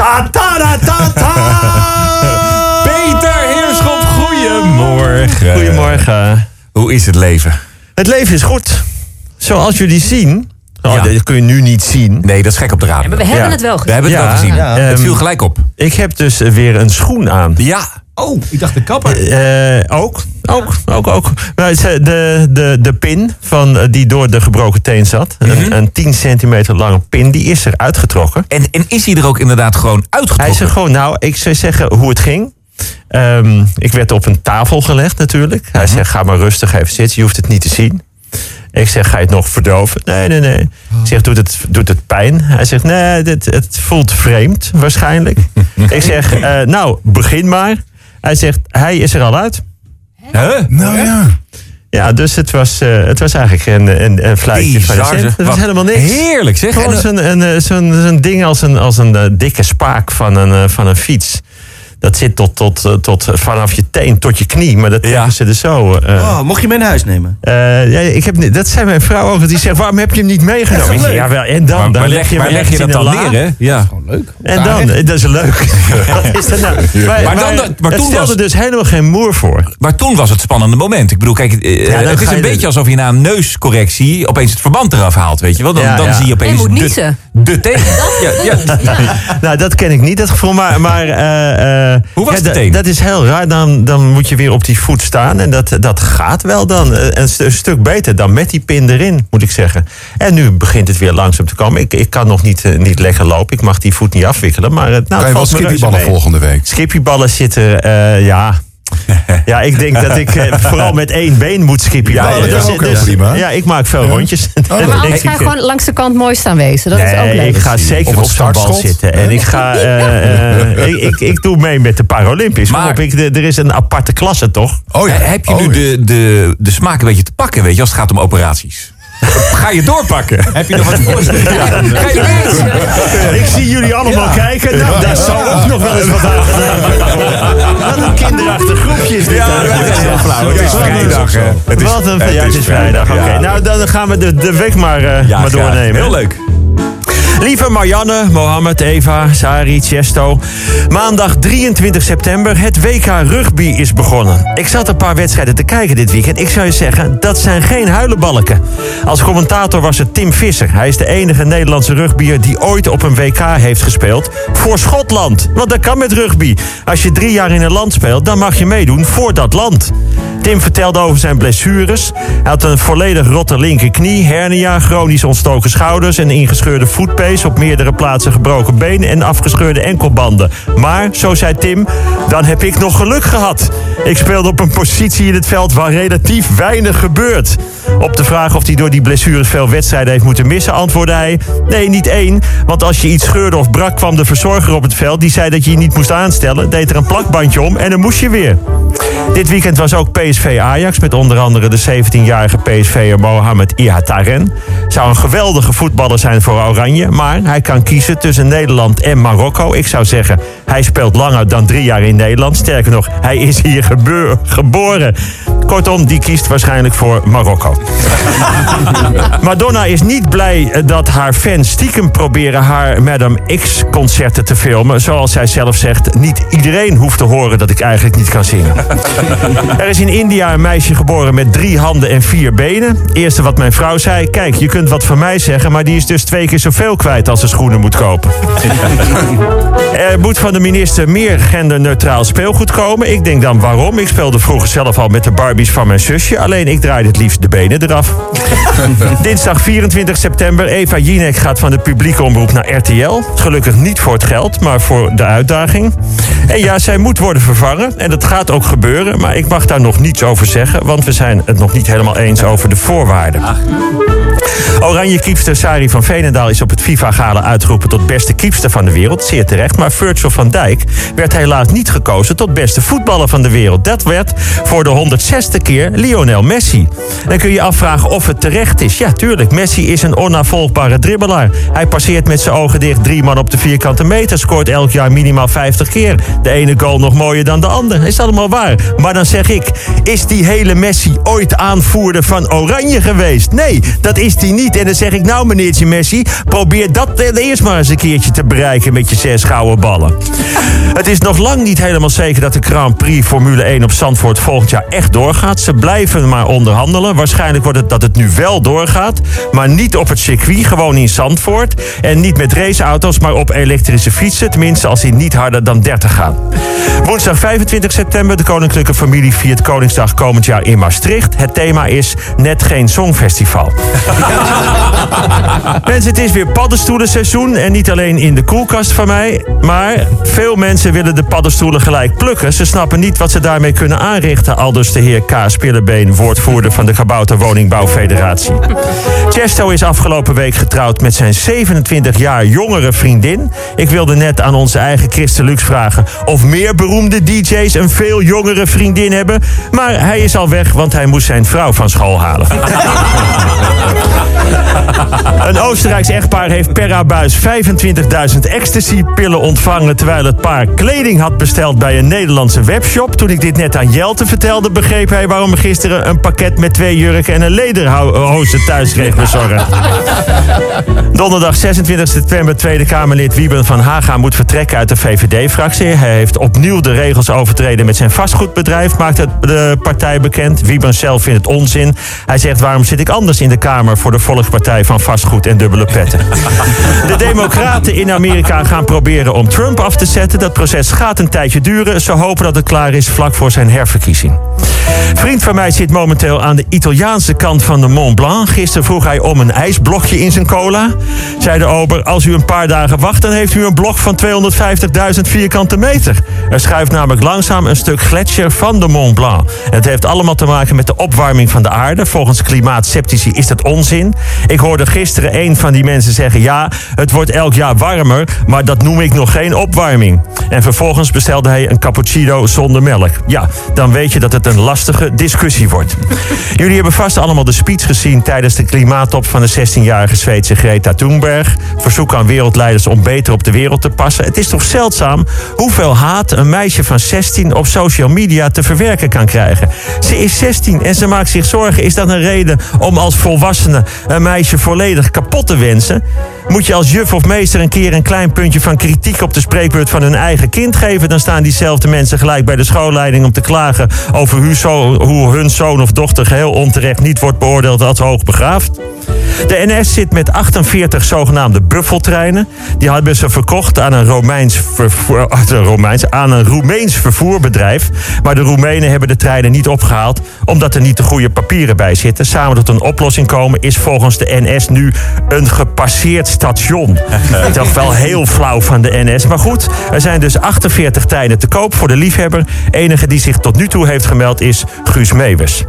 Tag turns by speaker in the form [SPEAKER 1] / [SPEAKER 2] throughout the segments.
[SPEAKER 1] Ta ta ta ta ta.
[SPEAKER 2] Peter Heerschop, goedemorgen.
[SPEAKER 1] Goedemorgen.
[SPEAKER 2] Hoe is het leven?
[SPEAKER 1] Het leven is goed. Zoals jullie zien. Oh,
[SPEAKER 2] Ja.
[SPEAKER 1] Dat kun je nu niet zien.
[SPEAKER 2] Nee, dat is gek op de radio.
[SPEAKER 3] Maar we hebben
[SPEAKER 1] Ja.
[SPEAKER 3] het wel
[SPEAKER 2] We
[SPEAKER 3] gezien.
[SPEAKER 2] hebben het
[SPEAKER 1] Ja.
[SPEAKER 2] wel gezien.
[SPEAKER 1] Ja.
[SPEAKER 2] Het viel
[SPEAKER 1] Ehm,
[SPEAKER 2] gelijk op.
[SPEAKER 1] Ik heb dus eh, weer een schoen aan.
[SPEAKER 2] Ja.
[SPEAKER 4] Oh, ik dacht de kapper.
[SPEAKER 1] Eh, ook, ook, ook, ook. Eh, de, de, de pin van, eh, die door de gebroken teen zat,
[SPEAKER 2] Mhm.
[SPEAKER 1] een, een 10 centimeter lange pin, die is er uitgetrokken.
[SPEAKER 2] En, en is hij er ook inderdaad gewoon
[SPEAKER 1] Hij
[SPEAKER 2] uitgetrokken?
[SPEAKER 1] zegt gewoon, nou, ik zou zeggen hoe het ging. Ehm, ik werd op een tafel gelegd natuurlijk. Hij
[SPEAKER 2] Mhm.
[SPEAKER 1] zegt, ga maar rustig even zitten, je hoeft het niet te zien. Ik zeg, ga je het nog verdoven? Nee, nee, nee. Ik zeg, doet het, doet het pijn? Hij zegt, nee, dit, het voelt vreemd waarschijnlijk. ik zeg, nou, begin maar. Hij zegt, hij is er al uit.
[SPEAKER 2] Huh?
[SPEAKER 4] Nou ja.
[SPEAKER 1] Ja, dus het was, eh, het was eigenlijk een, een, een fluitje van
[SPEAKER 2] Bizar,
[SPEAKER 1] cent.
[SPEAKER 2] zeg.
[SPEAKER 1] Het was helemaal niks.
[SPEAKER 2] Heerlijk zeg.
[SPEAKER 1] Gewoon
[SPEAKER 2] En, eh,
[SPEAKER 1] zo'n een, eh, zo'n zo'n ding als een, als een dikke spaak van een, van een fiets. Dat zit tot, tot, eh, tot vanaf je teen tot je knie. Maar dat
[SPEAKER 2] Ja.
[SPEAKER 1] ze er zo. eh,
[SPEAKER 4] Oh, mocht je mee naar huis nemen?
[SPEAKER 1] eh, ja, ik heb, dat zei mijn vrouw ook. Die zegt, waarom heb je hem niet meegenomen? Ik zeg, ja, wel, en dan?
[SPEAKER 2] maar,
[SPEAKER 1] dan
[SPEAKER 2] waar leg, waar
[SPEAKER 1] hem
[SPEAKER 2] leg je dat dan
[SPEAKER 1] la.
[SPEAKER 2] neer, hè? Ja.
[SPEAKER 4] Gewoon leuk.
[SPEAKER 1] En dan? Dat is leuk. Wat is dat nou? Maar,
[SPEAKER 2] Maar dan- maar toen
[SPEAKER 1] stelde
[SPEAKER 2] was-
[SPEAKER 1] dus helemaal geen moer voor.
[SPEAKER 2] Maar toen was het spannende moment. Ik bedoel, kijk, het is een
[SPEAKER 1] je
[SPEAKER 2] beetje alsof je na een neuscorrectie opeens het verband eraf haalt, weet je wel? Dan,
[SPEAKER 1] Ja,
[SPEAKER 2] dan
[SPEAKER 1] ja.
[SPEAKER 2] zie je opeens
[SPEAKER 3] En moet niezen.
[SPEAKER 2] De teen. Ja, ja.
[SPEAKER 1] Nou, dat ken ik niet, dat gevoel. Maar, maar eh, eh,
[SPEAKER 2] Hoe was
[SPEAKER 1] ja,
[SPEAKER 2] de
[SPEAKER 1] dat-
[SPEAKER 2] teen?
[SPEAKER 1] Dat is heel raar. Dan, dan moet je weer op die voet staan. En dat, dat gaat wel dan. Eh, Een, st- een stuk beter dan met die pin erin, moet ik zeggen. En nu begint het weer langzaam te komen. Ik, ik kan nog niet, eh, niet lekker lopen. Ik mag die voet niet afwikkelen. Maar het nou,
[SPEAKER 5] Kan je wel skippyballen volgende week?
[SPEAKER 1] Skippyballen zitten, eh, ja... Ja, ik denk dat ik eh, vooral met één been moet skippyballen.
[SPEAKER 2] Ja, ja.
[SPEAKER 1] Dus-
[SPEAKER 5] Ook heel
[SPEAKER 1] dus-
[SPEAKER 5] prima.
[SPEAKER 1] Ja, ik maak veel rondjes. Dan
[SPEAKER 3] Maar
[SPEAKER 1] denk
[SPEAKER 3] anders
[SPEAKER 1] ik,
[SPEAKER 3] ga je gewoon langs de kant mooi staan wezen. Dat is ook
[SPEAKER 1] Nee,
[SPEAKER 3] leuk.
[SPEAKER 1] ik ga zeker op zo'n bal
[SPEAKER 5] startschot.
[SPEAKER 1] zitten. En ik ga. eh, eh, ik, ik, ik doe mee met de Paralympisch.
[SPEAKER 2] Maar-
[SPEAKER 1] Maar, op, ik, de- er is een aparte klasse, toch?
[SPEAKER 5] Oh ja.
[SPEAKER 2] Heb je
[SPEAKER 5] Oh
[SPEAKER 2] nu
[SPEAKER 5] ja.
[SPEAKER 2] de, de, de smaak een beetje te pakken, weet je, als het gaat om operaties? Ga je doorpakken?
[SPEAKER 4] Heb je nog wat voorstellen?
[SPEAKER 2] Ga je weer?
[SPEAKER 1] Ik zie jullie allemaal kijken. Nou, daar zou ook nog wel eens wat aan. Wat een kinderachtig groepje is dit.
[SPEAKER 2] Ja, dat is heel flauw. Het is vrijdag, hè. Het is-
[SPEAKER 1] Wat een,
[SPEAKER 2] het
[SPEAKER 1] ja, het
[SPEAKER 2] is
[SPEAKER 1] vrijdag. Oké, nou dan gaan we de, de week maar, eh,
[SPEAKER 2] Ja,
[SPEAKER 1] maar doornemen.
[SPEAKER 2] Heel leuk.
[SPEAKER 1] Lieve Marianne, Mohammed, Eva, Sari, Chesto. Maandag 23 september, het WK Rugby is begonnen. Ik zat een paar wedstrijden te kijken dit weekend. Ik zou je zeggen, dat zijn geen huilenbalken. Als commentator was het Tim Visser. Hij is de enige Nederlandse rugbier die ooit op een WK heeft gespeeld. Voor Schotland. Want dat kan met rugby. Als je drie jaar in een land speelt, dan mag je meedoen voor dat land. Tim vertelde over zijn blessures. Hij had een volledig rotte linkerknie, hernia, chronisch ontstoken schouders... en ingescheurde op meerdere plaatsen gebroken been... en afgescheurde enkelbanden. Maar, zo zei Tim, dan heb ik nog geluk gehad. Ik speelde op een positie in het veld waar relatief weinig gebeurt. Op de vraag of hij door die blessures veel wedstrijden heeft moeten missen... antwoordde hij, nee, niet één. Want als je iets scheurde of brak, kwam de verzorger op het veld... die zei dat je je niet moest aanstellen, deed er een plakbandje om... en dan moest je weer. Dit weekend was ook PSV Ajax met onder andere de 17-jarige PSV'er Mohamed Ihataren. Zou een geweldige voetballer zijn voor Oranje, maar hij kan kiezen tussen Nederland en Marokko. Ik zou zeggen, hij speelt langer dan drie jaar in Nederland. Sterker nog, hij is hier geboren. Kortom, die kiest waarschijnlijk voor Marokko. Madonna is niet blij eh, dat haar fans stiekem proberen haar Madame X-concerten te filmen. Zoals zij zelf zegt, niet iedereen hoeft te horen dat ik eigenlijk niet kan zingen. Er is in India een meisje geboren met drie handen en vier benen. Eerste wat mijn vrouw zei, kijk, je kunt wat van mij zeggen... maar die is dus twee keer zoveel kwijt als ze schoenen moet kopen. Er moet van de minister meer genderneutraal speelgoed komen. Ik denk dan waarom? Ik speelde vroeger zelf al met de Barbies van mijn zusje. Alleen ik draaide het liefst de benen eraf. Dinsdag 24 september. Eva Jinek gaat van de publieke omroep naar RTL. Gelukkig niet voor het geld, maar voor de uitdaging. En ja, zij moet worden vervangen. En dat gaat ook gebeuren. Maar ik mag daar nog niets over zeggen. Want we zijn het nog niet helemaal eens over de voorwaarden. Oranje kiepster Sari van Veenendaal is op het FIFA-gala uitgeroepen tot beste kiepster van de wereld. Zeer terecht. Maar Virgil van Dijk werd helaas niet gekozen tot beste voetballer van de wereld. Dat werd voor de 106ste keer Lionel Messi. Dan kun je je afvragen of het terecht is. Ja, tuurlijk. Messi is een onnavolgbare dribbelaar. Hij passeert met zijn ogen dicht drie man op de vierkante meter. Scoort elk jaar minimaal 50 keer. De ene goal nog mooier dan de ander. Is allemaal waar. Maar dan zeg ik, is die hele Messi ooit aanvoerder van Oranje geweest? Nee, dat is die niet. En dan zeg ik, nou meneertje Messi, probeer dat eerst maar eens een keertje te bereiken met je zes gouden ballen. Het is nog lang niet helemaal zeker dat de Grand Prix Formule 1 op Zandvoort volgend jaar echt doorgaat. Ze blijven maar onderhandelen. Waarschijnlijk wordt het dat het nu wel doorgaat, maar niet op het circuit, gewoon in Zandvoort. En niet met raceauto's, maar op elektrische fietsen. Tenminste, als die niet harder dan 30 gaan. Woensdag 25 september, de koninklijke familie viert Koningsdag komend jaar in Maastricht. Het thema is net geen songfestival. Mensen, het is weer paddenstoelenseizoen en niet alleen in de koelkast van mij. Maar veel mensen willen de paddenstoelen gelijk plukken. Ze snappen niet wat ze daarmee kunnen aanrichten. Aldus de heer K. Spillebeen, woordvoerder van de Gebouwte Woningbouwfederatie. Chesto is afgelopen week getrouwd met zijn 27 jaar jongere vriendin. Ik wilde net aan onze eigen Christen Lux vragen of meer beroemde DJ's een veel jongere vriendin hebben. Maar hij is al weg, want hij moest zijn vrouw van school halen. Een Oostenrijks echtpaar heeft per abuis 25.000 ecstasy-pillen ontvangen... terwijl het paar kleding had besteld bij een Nederlandse webshop. Toen ik dit net aan Jelte vertelde, begreep hij waarom gisteren... een pakket met twee jurken en een lederhozen thuis kreeg bezorgd. Donderdag 26 september Tweede Kamerlid Wieben van Haga moet vertrekken uit de VVD-fractie. Hij heeft opnieuw de regels overtreden met zijn vastgoedbedrijf, maakt het de partij bekend. Wieben zelf vindt het onzin. Hij zegt waarom zit ik anders in de Kamer voor de Volkspartij van Vastgoed en Dubbele Petten. De Democraten in Amerika gaan proberen om Trump af te zetten. Dat proces gaat een tijdje duren. Ze hopen dat het klaar is vlak voor zijn herverkiezing. Vriend van mij zit momenteel aan de Italiaanse kant van de Mont Blanc. Gisteren vroeg hij om een ijsblokje in zijn cola. Zei de ober, als u een paar dagen wacht... dan heeft u een blok van 250.000 vierkante meter. Er schuift namelijk langzaam een stuk gletsjer van de Mont Blanc. Het heeft allemaal te maken met de opwarming van de aarde. Volgens klimaatceptici is dat onzin. Ik hoorde gisteren een van die mensen zeggen... ja, het wordt elk jaar warmer, maar dat noem ik nog geen opwarming. En vervolgens bestelde hij een cappuccino zonder melk. Ja, dan weet je dat het een lastige discussie wordt. Jullie hebben vast allemaal de speech gezien tijdens de klimaattop van de 16-jarige Zweedse Greta Thunberg. Verzoek aan wereldleiders om beter op de wereld te passen. Het is toch zeldzaam hoeveel haat een meisje van 16 op social media te verwerken kan krijgen. Ze is 16 en ze maakt zich zorgen. Is dat een reden om als volwassene een meisje volledig kapot te wensen? Moet je als juf of meester een keer een klein puntje van kritiek op de spreekbeurt van hun eigen kind geven, dan staan diezelfde mensen gelijk bij de schoolleiding om te klagen over hoe, zo, hoe hun zoon of dochter geheel onterecht niet wordt beoordeeld als hoogbegaafd. De NS zit met 48 zogenaamde buffeltreinen. Die hebben ze verkocht aan een, Romeins vervoer, een Romeins, aan een Roemeens vervoerbedrijf. Maar de Roemenen hebben de treinen niet opgehaald omdat er niet de goede papieren bij zitten. Samen tot een oplossing komen is volgens de NS nu een gepasseerd station. Dat is wel heel flauw van de NS. Maar goed, er zijn dus 48 treinen te koop voor de liefhebber. Enige die zich tot nu toe heeft gemeld is Guus Meeuwers.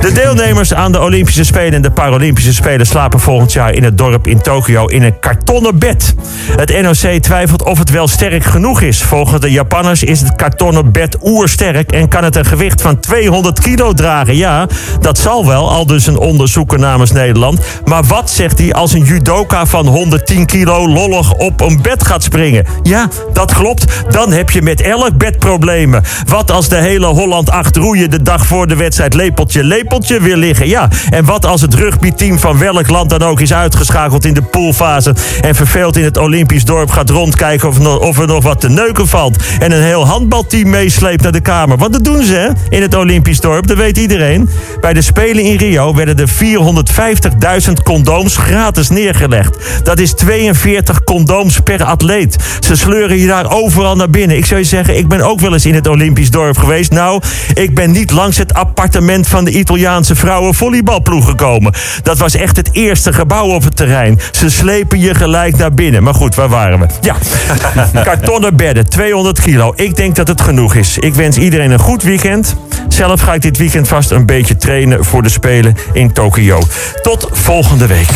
[SPEAKER 1] De deelnemers aan de Olympische Spelen en de Paralympische Spelen slapen volgend jaar in het dorp in Tokio in een kartonnen bed. Het NOC twijfelt of het wel sterk genoeg is. Volgens de Japanners is het kartonnen bed oersterk en kan het een gewicht van 200 kilo dragen. Ja, dat zal wel, al dus een onderzoeker namens Nederland. Maar wat zegt hij als een judoka van 110 kilo lollig op een bed gaat springen? Ja, dat klopt. Dan heb je met elk bed problemen. Wat als de hele Holland 8 roeien de dag voor de wedstrijd lepeltje lepeltje wil liggen? Ja, en wat als het rugbyteam van welk land dan ook is uitgeschakeld in de poolfase en verveeld in het Olympisch dorp gaat rondkijken of, of er nog wat te neuken valt en een heel handbalteam meesleept naar de kamer? Want dat doen ze in het Olympisch dorp, dat weet iedereen. Bij de Spelen in Rio werden er 450.000 condooms gratis neergelegd. Dat is 42 condooms per atleet. Ze sleuren je daar overal naar binnen. Ik zou je zeggen, ik ben ook wel eens in het Olympisch dorp geweest. Nou, ik ben niet langs het appartement van de Italiaanse vrouwenvolleybalploeg gekomen. Dat was echt het eerste gebouw op het terrein. Ze slepen je gelijk naar binnen. Maar goed, waar waren we? Ja, kartonnen bedden, 200 kilo. Ik denk dat het genoeg is. Ik wens iedereen een goed weekend. Zelf ga ik dit weekend vast een beetje trainen voor de Spelen in Tokio. Tot volgende week.